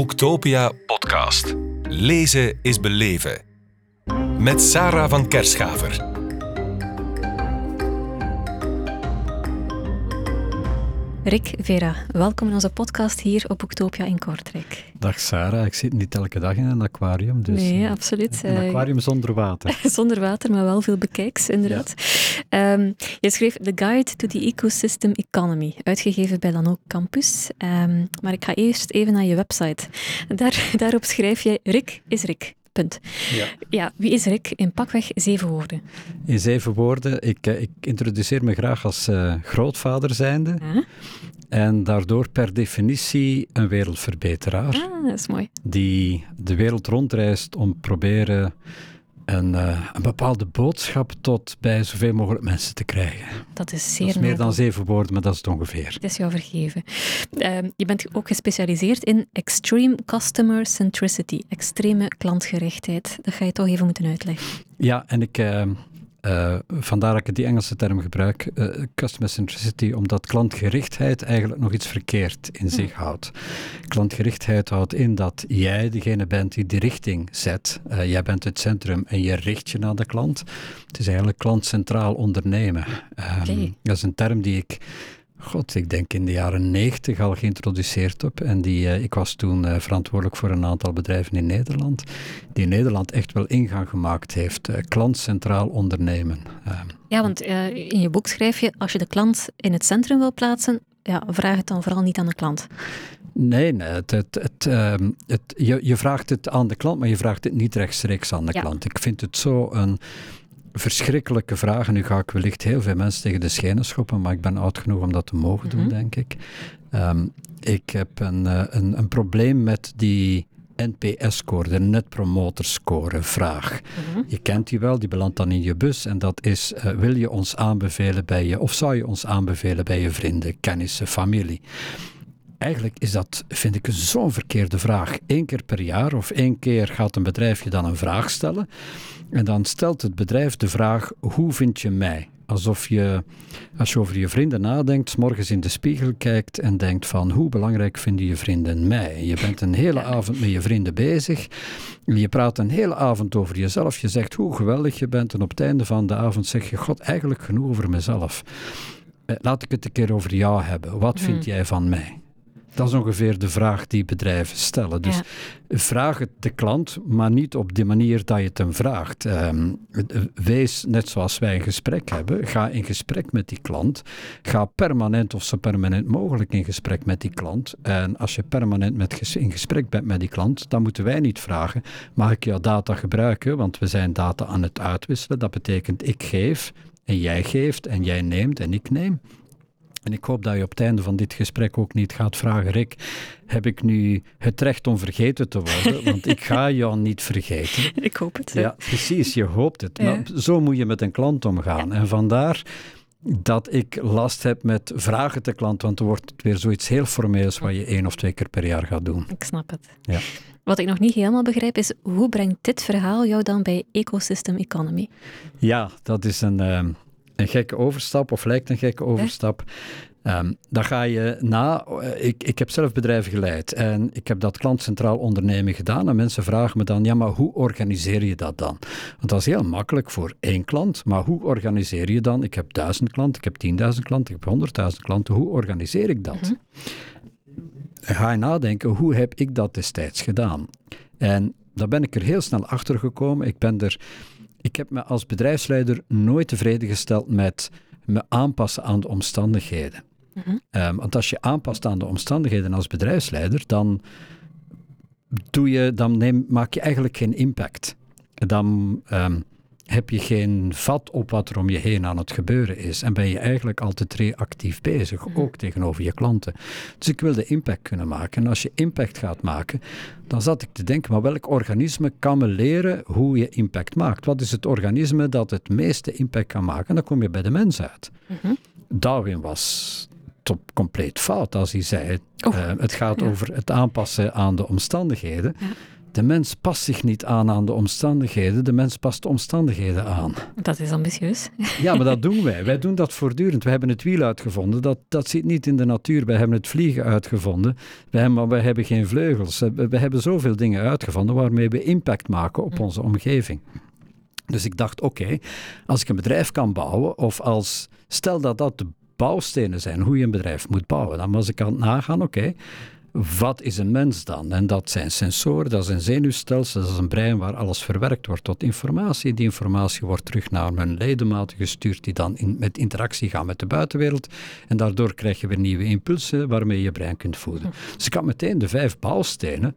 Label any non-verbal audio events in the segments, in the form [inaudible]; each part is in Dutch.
Boektopia podcast. Lezen is beleven. Met Sarah van Kerschaver. Rick Vera, welkom in onze podcast hier op Boektopia in Kortrijk. Dag Sarah, ik zit niet elke dag in een aquarium. Dus, nee, eh, absoluut. Een Eh, aquarium zonder water. [laughs] Zonder water, maar wel veel bekijks, inderdaad. Ehm, je schreef The Guide to the Ecosystem Economy, uitgegeven bij Lano Campus. Ehm, maar ik ga eerst even naar je website. Daar, [laughs] daarop schrijf je Rick is Rick. Punt. Ja. Ja, wie is Rick? In pakweg zeven woorden. In zeven woorden, ik, eh, ik introduceer me graag als eh, grootvader zijnde Ah, en daardoor per definitie een wereldverbeteraar ah, dat is mooi. die de wereld rondreist om proberen een, eh, een bepaalde boodschap tot bij zoveel mogelijk mensen te krijgen. Dat is Dat zeer is meer dan zeven woorden, maar dat is het ongeveer. Het is jou vergeven. Ehm, je bent ook gespecialiseerd in extreme customer centricity, extreme klantgerichtheid. Dat ga je toch even moeten uitleggen. Ja, en ik, eh, eh, vandaar dat ik die Engelse term gebruik, eh, customer centricity, omdat klantgerichtheid eigenlijk nog iets verkeerd in zich houdt. Klantgerichtheid houdt in dat jij degene bent die de richting zet. Eh, jij bent het centrum en je richt je naar de klant. Het is eigenlijk klantcentraal ondernemen. Ehm. Dat is een term die ik God, ik denk in de jaren negentig al geïntroduceerd heb. En die, eh, ik was toen eh, verantwoordelijk voor een aantal bedrijven in Nederland. Die in Nederland echt wel ingang gemaakt heeft. eh, klantcentraal ondernemen. Ehm, Ja, want in je boek schrijf je, als je de klant in het centrum wil plaatsen, ja, vraag het dan vooral niet aan de klant. nee, nee het, het, het, ehm, het, je, je vraagt het aan de klant, maar je vraagt het niet rechtstreeks aan de Ja. klant. Ik vind het zo een verschrikkelijke vraag. En nu ga ik wellicht heel veel mensen tegen de schenen schoppen, maar ik ben oud genoeg om dat te mogen doen, Mhm. denk ik. Ehm, ik heb een, eh, een, een probleem met die NPS-score, de Net Promoter Score vraag. Je kent die wel, die belandt dan in je bus. En dat is, eh, wil je ons aanbevelen bij je, of zou je ons aanbevelen bij je vrienden, kennissen, familie? Eigenlijk is dat, vind ik, zo'n verkeerde vraag. Eén keer per jaar of één keer gaat een bedrijf je dan een vraag stellen. En dan stelt het bedrijf de vraag, hoe vind je mij? Alsof je, als je over je vrienden nadenkt, morgens in de spiegel kijkt en denkt van, hoe belangrijk vinden je vrienden mij? Je bent een hele avond met je vrienden bezig. Je praat een hele avond over jezelf. Je zegt hoe geweldig je bent. En op het einde van de avond zeg je, god, eigenlijk genoeg over mezelf. Eh, Laat ik het een keer over jou hebben. Wat vind jij van mij? Dat is ongeveer de vraag die bedrijven stellen. Dus Ja. vraag het de klant, maar niet op de manier dat je het hem vraagt. Ehm, wees, net zoals wij een gesprek hebben, ga in gesprek met die klant. Ga permanent of zo permanent mogelijk in gesprek met die klant. En als je permanent met in gesprek bent met die klant, dan moeten wij niet vragen, mag ik jouw data gebruiken? Want we zijn data aan het uitwisselen. Dat betekent ik geef en jij geeft en jij neemt en ik neem. En ik hoop dat je op het einde van dit gesprek ook niet gaat vragen, Rick, heb ik nu het recht om vergeten te worden? [laughs] Want ik ga jou niet vergeten. Ik hoop het. Ja, precies, je hoopt het. Ja. Maar zo moet je met een klant omgaan. En vandaar dat ik last heb met vragen te klant, want dan wordt het weer zoiets heel formeels wat je één of twee keer per jaar gaat doen. Ik snap het. Ja. Wat ik nog niet helemaal begrijp is, hoe brengt dit verhaal jou dan bij ecosystem economy? Ja, dat is een, ehm, een gekke overstap, of lijkt een gekke overstap. Ehm, dan ga je na. eh, Ik, ik heb zelf bedrijven geleid en ik heb dat klantcentraal ondernemen gedaan. En mensen vragen me dan: ja, maar hoe organiseer je dat dan? Want dat is heel makkelijk voor één klant, maar hoe organiseer je dan? Ik heb duizend klanten, ik heb tienduizend klanten, ik heb honderdduizend klanten. Hoe organiseer ik dat? Dan ga je nadenken: hoe heb ik dat destijds gedaan? En daar ben ik er heel snel achter gekomen. Ik ben er ik heb me als bedrijfsleider nooit tevreden gesteld met me aanpassen aan de omstandigheden. Ehm, want als je aanpast aan de omstandigheden als bedrijfsleider, dan, doe je, dan neem, maak je eigenlijk geen impact. Dan ehm, heb je geen vat op wat er om je heen aan het gebeuren is. En ben je eigenlijk altijd reactief bezig, ook tegenover je klanten. Dus ik wilde impact kunnen maken. En als je impact gaat maken, dan zat ik te denken, maar welk organisme kan me leren hoe je impact maakt? Wat is het organisme dat het meeste impact kan maken? En dan kom je bij de mens uit. Darwin was top, compleet fout als hij zei, Oh. eh, het gaat Ja. over het aanpassen aan de omstandigheden. Ja. De mens past zich niet aan aan de omstandigheden, de mens past de omstandigheden aan. Dat is ambitieus. Ja, maar dat [laughs] doen wij. Wij doen dat voortdurend. We hebben het wiel uitgevonden. Dat, dat zit niet in de natuur. Wij hebben het vliegen uitgevonden. Wij hebben, maar wij hebben geen vleugels. We hebben zoveel dingen uitgevonden waarmee we impact maken op hm. onze omgeving. Dus ik dacht, oké, als ik een bedrijf kan bouwen, of als, stel dat dat de bouwstenen zijn, hoe je een bedrijf moet bouwen, dan was ik aan het nagaan, oké, wat is een mens dan? En dat zijn sensoren, dat zijn zenuwstelsels, dat is een brein waar alles verwerkt wordt tot informatie. Die informatie wordt terug naar mijn ledematen gestuurd, die dan in, met interactie gaan met de buitenwereld. En daardoor krijg je weer nieuwe impulsen waarmee je je brein kunt voeden. Dus ik had meteen de vijf bouwstenen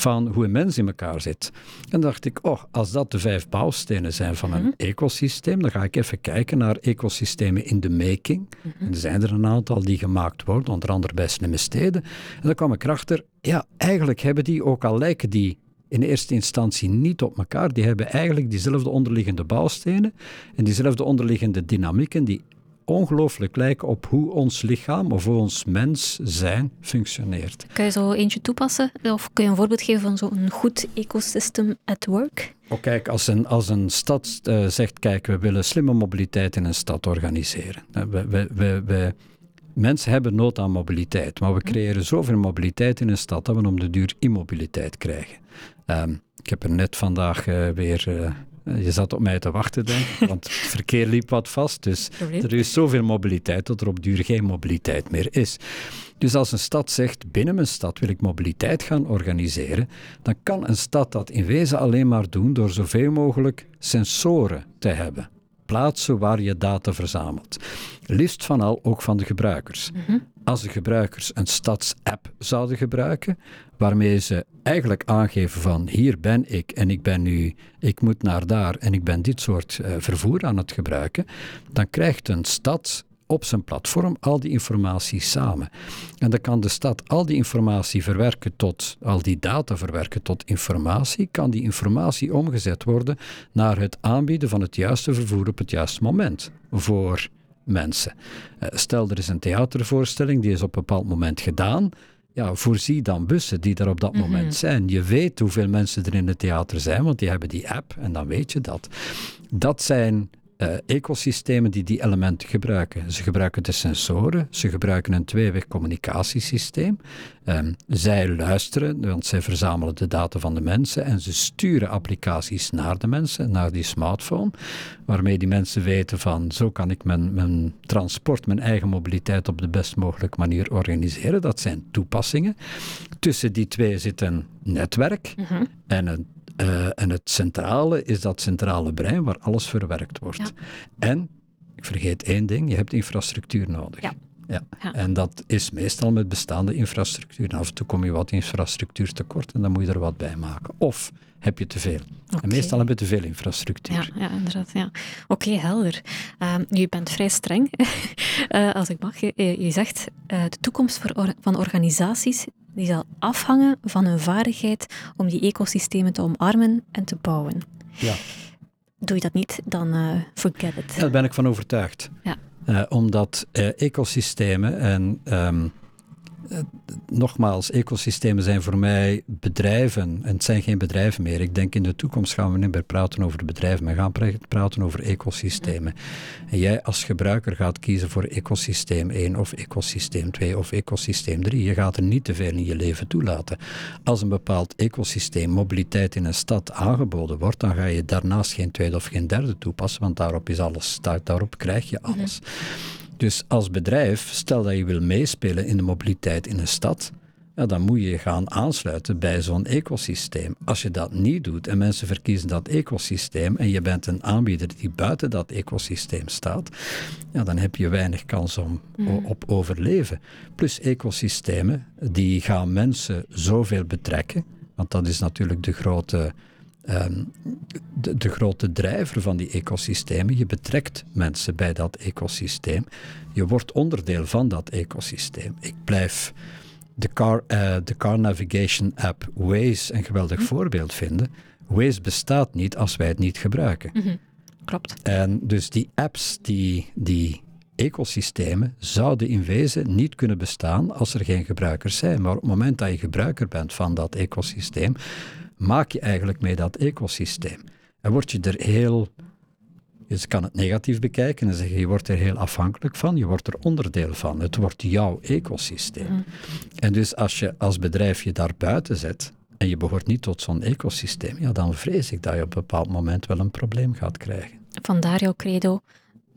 van hoe een mens in elkaar zit. En dan dacht ik, oh, als dat de vijf bouwstenen zijn van een mhm. ecosysteem, dan ga ik even kijken naar ecosystemen in de making. Mhm. En er zijn er een aantal die gemaakt worden, onder andere bij slimme steden. En dan kwam ik erachter, ja, eigenlijk hebben die, ook al lijken die in eerste instantie niet op elkaar. Die hebben eigenlijk diezelfde onderliggende bouwstenen en diezelfde onderliggende dynamieken die ongelooflijk lijken op hoe ons lichaam of hoe ons mens zijn functioneert. Kan je zo eentje toepassen? Of kun je een voorbeeld geven van zo'n goed ecosystem at work? Oh, kijk, als een, als een stad uh, zegt, kijk, we willen slimme mobiliteit in een stad organiseren. Uh, we, we, we, we, mensen hebben nood aan mobiliteit, maar we mhm. creëren zoveel mobiliteit in een stad dat we om de duur immobiliteit krijgen. Um, ik heb er net vandaag uh, weer eh, je zat op mij te wachten, denk ik, want het [laughs] verkeer liep wat vast. Dus er is zoveel mobiliteit dat er op duur geen mobiliteit meer is. Dus als een stad zegt, binnen mijn stad wil ik mobiliteit gaan organiseren, dan kan een stad dat in wezen alleen maar doen door zoveel mogelijk sensoren te hebben plaatsen waar je data verzamelt. Liefst van al ook van de gebruikers. Mhm. Als de gebruikers een stadsapp zouden gebruiken, waarmee ze eigenlijk aangeven van hier ben ik en ik ben nu, ik moet naar daar en ik ben dit soort uh, vervoer aan het gebruiken, dan krijgt een stad op zijn platform al die informatie samen. En dan kan de stad al die informatie verwerken tot, al die data verwerken tot informatie, kan die informatie omgezet worden naar het aanbieden van het juiste vervoer op het juiste moment voor mensen. Eh, stel, er is een theatervoorstelling, die is op een bepaald moment gedaan. Ja, voorzie dan bussen die er op dat mhm. moment zijn. Je weet hoeveel mensen er in het theater zijn, want die hebben die app en dan weet je dat. Dat zijn uh, ecosystemen die die elementen gebruiken. Ze gebruiken de sensoren, ze gebruiken een tweeweg communicatiesysteem. Um, zij luisteren, want zij verzamelen de data van de mensen en ze sturen applicaties naar de mensen, naar die smartphone, waarmee die mensen weten van zo kan ik mijn, mijn transport, mijn eigen mobiliteit op de best mogelijke manier organiseren. Dat zijn toepassingen. Tussen die twee zit een netwerk mhm. en een uh, en het centrale is dat centrale brein waar alles verwerkt wordt. En, ik vergeet één ding, je hebt infrastructuur nodig. Ja. Ja. En dat is meestal met bestaande infrastructuur. af en toe kom je wat infrastructuur tekort en dan moet je er wat bij maken. Of heb je te veel. En meestal heb je te veel infrastructuur. Ja, ja inderdaad. Ja. Oké, helder. Uh, je bent vrij streng, uh, [laughs] als ik mag. Je, je zegt, uh, de toekomst voor van organisaties die zal afhangen van hun vaardigheid om die ecosystemen te omarmen en te bouwen. Ja. Doe je dat niet, dan uh, forget it. Ja, daar ben ik van overtuigd. Ja. Uh, omdat uh, ecosystemen en um, uh, nogmaals, ecosystemen zijn voor mij bedrijven. En het zijn geen bedrijven meer. Ik denk in de toekomst gaan we niet meer praten over bedrijven, maar gaan praten over ecosystemen. En jij als gebruiker gaat kiezen voor ecosysteem 1 of ecosysteem 2 of ecosysteem 3. Je gaat er niet te veel in je leven toelaten. Als een bepaald ecosysteem mobiliteit in een stad aangeboden wordt, dan ga je daarnaast geen tweede of geen derde toepassen, want daarop is alles, daarop krijg je alles. Dus als bedrijf, stel dat je wil meespelen in de mobiliteit in een stad, ja, dan moet je gaan aansluiten bij zo'n ecosysteem. Als je dat niet doet en mensen verkiezen dat ecosysteem en je bent een aanbieder die buiten dat ecosysteem staat, ja, dan heb je weinig kans om mm. op overleven. Plus ecosystemen, die gaan mensen zoveel betrekken, want dat is natuurlijk de grote Ehm, de, de, grote drijver van die ecosystemen. Je betrekt mensen bij dat ecosysteem. Je wordt onderdeel van dat ecosysteem. Ik blijf de car, uh, de car navigation app Waze een geweldig hm. voorbeeld vinden. Waze bestaat niet als wij het niet gebruiken. Mhm. Klopt. En dus die apps, die, die ecosystemen, zouden in wezen niet kunnen bestaan als er geen gebruikers zijn. Maar op het moment dat je gebruiker bent van dat ecosysteem, maak je eigenlijk mee dat ecosysteem. En word je er heel je kan het negatief bekijken en zeggen je wordt er heel afhankelijk van, je wordt er onderdeel van. Het wordt jouw ecosysteem. Mhm. En dus als je als bedrijf je daar buiten zet en je behoort niet tot zo'n ecosysteem, ja, dan vrees ik dat je op een bepaald moment wel een probleem gaat krijgen. Vandaar jouw credo,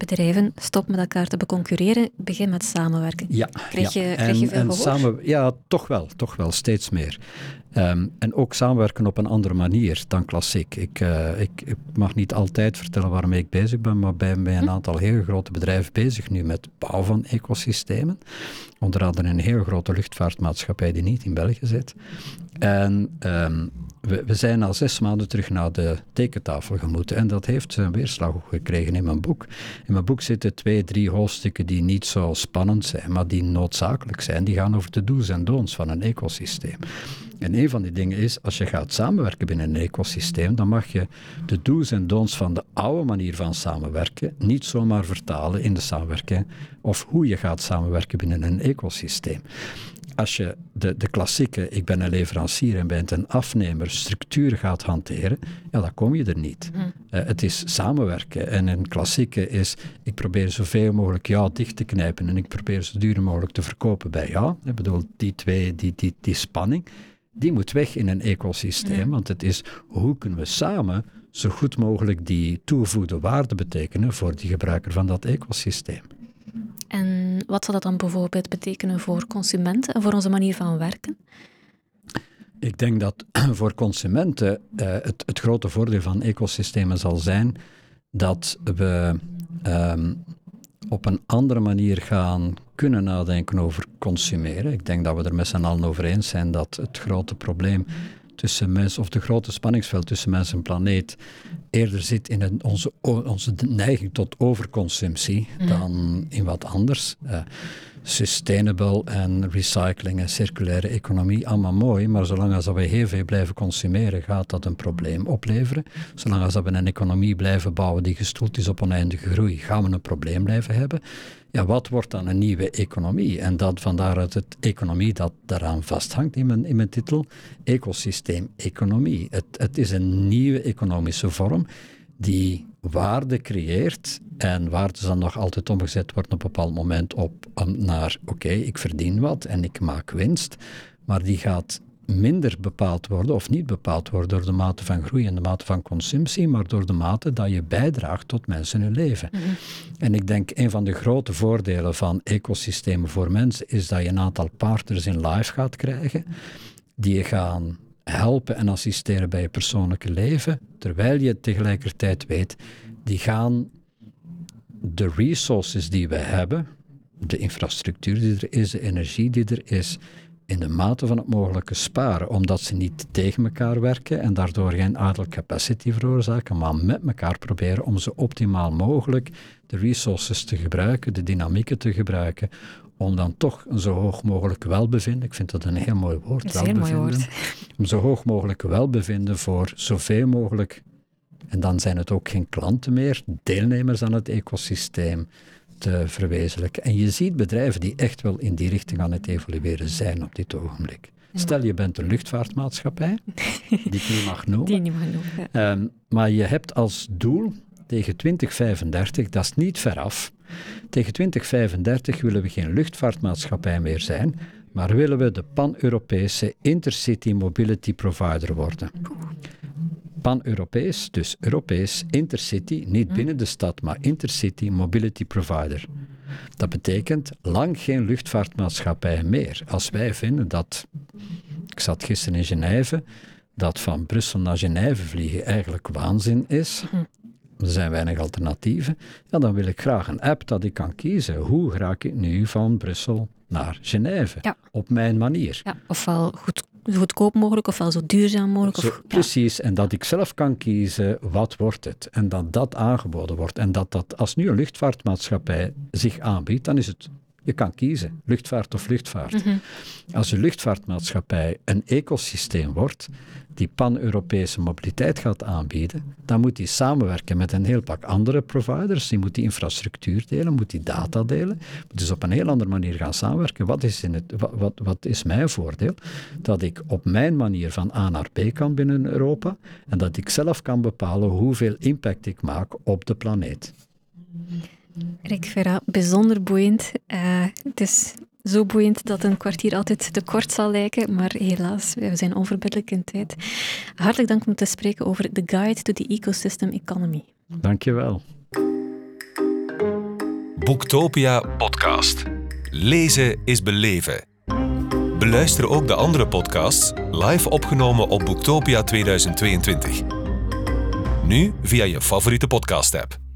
bedrijven, stop met elkaar te beconcurreren, begin met samenwerken. Ja, krijg, ja. Je, krijg je veel en samen, Ja, toch wel, toch wel, steeds meer. Ehm, en ook samenwerken op een andere manier dan klassiek. Ik, uh, ik, ik, mag niet altijd vertellen waarmee ik bezig ben, maar ben bij een hm. aantal heel grote bedrijven bezig nu met bouw van ecosystemen. Onder andere een heel grote luchtvaartmaatschappij die niet in België zit. En ehm, we, zijn al zes maanden terug naar de tekentafel gemoeten en dat heeft zijn weerslag gekregen in mijn boek. In mijn boek zitten twee, drie hoofdstukken die niet zo spannend zijn, maar die noodzakelijk zijn. Die gaan over de do's en don'ts van een ecosysteem. En een van die dingen is, als je gaat samenwerken binnen een ecosysteem, dan mag je de do's en don'ts van de oude manier van samenwerken niet zomaar vertalen in de samenwerking of hoe je gaat samenwerken binnen een ecosysteem als je de, de klassieke, ik ben een leverancier en bent een afnemer, structuur gaat hanteren, ja, dan kom je er niet. Mhm. Eh, het is samenwerken. En een klassieke is, ik probeer zoveel mogelijk jou dicht te knijpen en ik probeer zo duur mogelijk te verkopen bij jou. Ik bedoel, die twee, die, die, die spanning, die moet weg in een ecosysteem. Want het is, hoe kunnen we samen zo goed mogelijk die toegevoegde waarde betekenen voor die gebruiker van dat ecosysteem. En wat zal dat dan bijvoorbeeld betekenen voor consumenten en voor onze manier van werken? Ik denk dat [clears throat] voor consumenten uh, het, het, grote voordeel van ecosystemen zal zijn dat we um, op een andere manier gaan kunnen nadenken over consumeren. Ik denk dat we er met z'n allen over eens zijn dat het grote probleem tussen mens, of de grote spanningsveld tussen mens en planeet, eerder zit in een, onze, onze neiging tot overconsumptie mm. dan in wat anders. Uh, sustainable en recycling en circulaire economie, allemaal mooi, maar zolang als we heel veel blijven consumeren, gaat dat een probleem opleveren. Zolang als we een economie blijven bouwen die gestoeld is op oneindige groei, gaan we een probleem blijven hebben. Ja, wat wordt dan een nieuwe economie? En dat vandaaruit het economie dat daaraan vasthangt in mijn, in mijn titel, ecosysteem-economie. Het, het is een nieuwe economische vorm die waarde creëert en waarde dan nog altijd omgezet wordt op een bepaald moment op naar oké, ik verdien wat en ik maak winst, maar die gaat minder bepaald worden of niet bepaald worden door de mate van groei en de mate van consumptie, maar door de mate dat je bijdraagt tot mensen hun leven. Mhm. En ik denk een van de grote voordelen van ecosystemen voor mensen is dat je een aantal partners in life gaat krijgen die je gaan helpen en assisteren bij je persoonlijke leven, terwijl je tegelijkertijd weet, die gaan de resources die we hebben, de infrastructuur die er is, de energie die er is, in de mate van het mogelijke sparen, omdat ze niet tegen elkaar werken en daardoor geen idle capacity veroorzaken, maar met elkaar proberen om zo optimaal mogelijk de resources te gebruiken, de dynamieken te gebruiken, om dan toch een zo hoog mogelijk welbevinden, ik vind dat een heel mooi woord, een welbevinden, mooi woord. om zo hoog mogelijk welbevinden voor zoveel mogelijk, en dan zijn het ook geen klanten meer, deelnemers aan het ecosysteem, te verwezenlijken. En je ziet bedrijven die echt wel in die richting aan het evolueren zijn op dit ogenblik. Stel je bent een luchtvaartmaatschappij, die ik niet mag [laughs] noemen. Die niet mag noemen. Ehm, maar je hebt als doel tegen 2035, dat is niet veraf. Tegen 2035 willen we geen luchtvaartmaatschappij meer zijn, maar willen we de pan-Europese intercity mobility provider worden. Pan-Europees, dus Europees, intercity, niet hm. binnen de stad, maar intercity mobility provider. Dat betekent lang geen luchtvaartmaatschappij meer. Als wij vinden dat, ik zat gisteren in Genève, dat van Brussel naar Genève vliegen eigenlijk waanzin is, hm er zijn weinig alternatieven, ja, dan wil ik graag een app dat ik kan kiezen. Hoe raak ik nu van Brussel naar Genève? Op mijn manier. Ja, ofwel goed, zo goedkoop mogelijk, ofwel zo duurzaam mogelijk. Of, precies, en dat ik zelf kan kiezen wat wordt het. En dat dat aangeboden wordt. En dat dat, als nu een luchtvaartmaatschappij zich aanbiedt, dan is het Je kan kiezen, luchtvaart of luchtvaart. Als je luchtvaartmaatschappij een ecosysteem wordt, die pan-Europese mobiliteit gaat aanbieden, dan moet die samenwerken met een heel pak andere providers. Die moet die infrastructuur delen, moet die data delen, moet dus op een heel andere manier gaan samenwerken. Wat is, in het, wat, wat, wat is mijn voordeel? Dat ik op mijn manier van A naar B kan binnen Europa en dat ik zelf kan bepalen hoeveel impact ik maak op de planeet. Rick Verra, bijzonder boeiend. Uh, het is zo boeiend dat een kwartier altijd te kort zal lijken, maar helaas, we zijn onverbiddelijk in tijd. Hartelijk dank om te spreken over The Guide to the Ecosystem Economy. Dankjewel. Boektopia podcast. Lezen is beleven. Beluister ook de andere podcasts live opgenomen op Boektopia 2022. Nu via je favoriete podcast-app.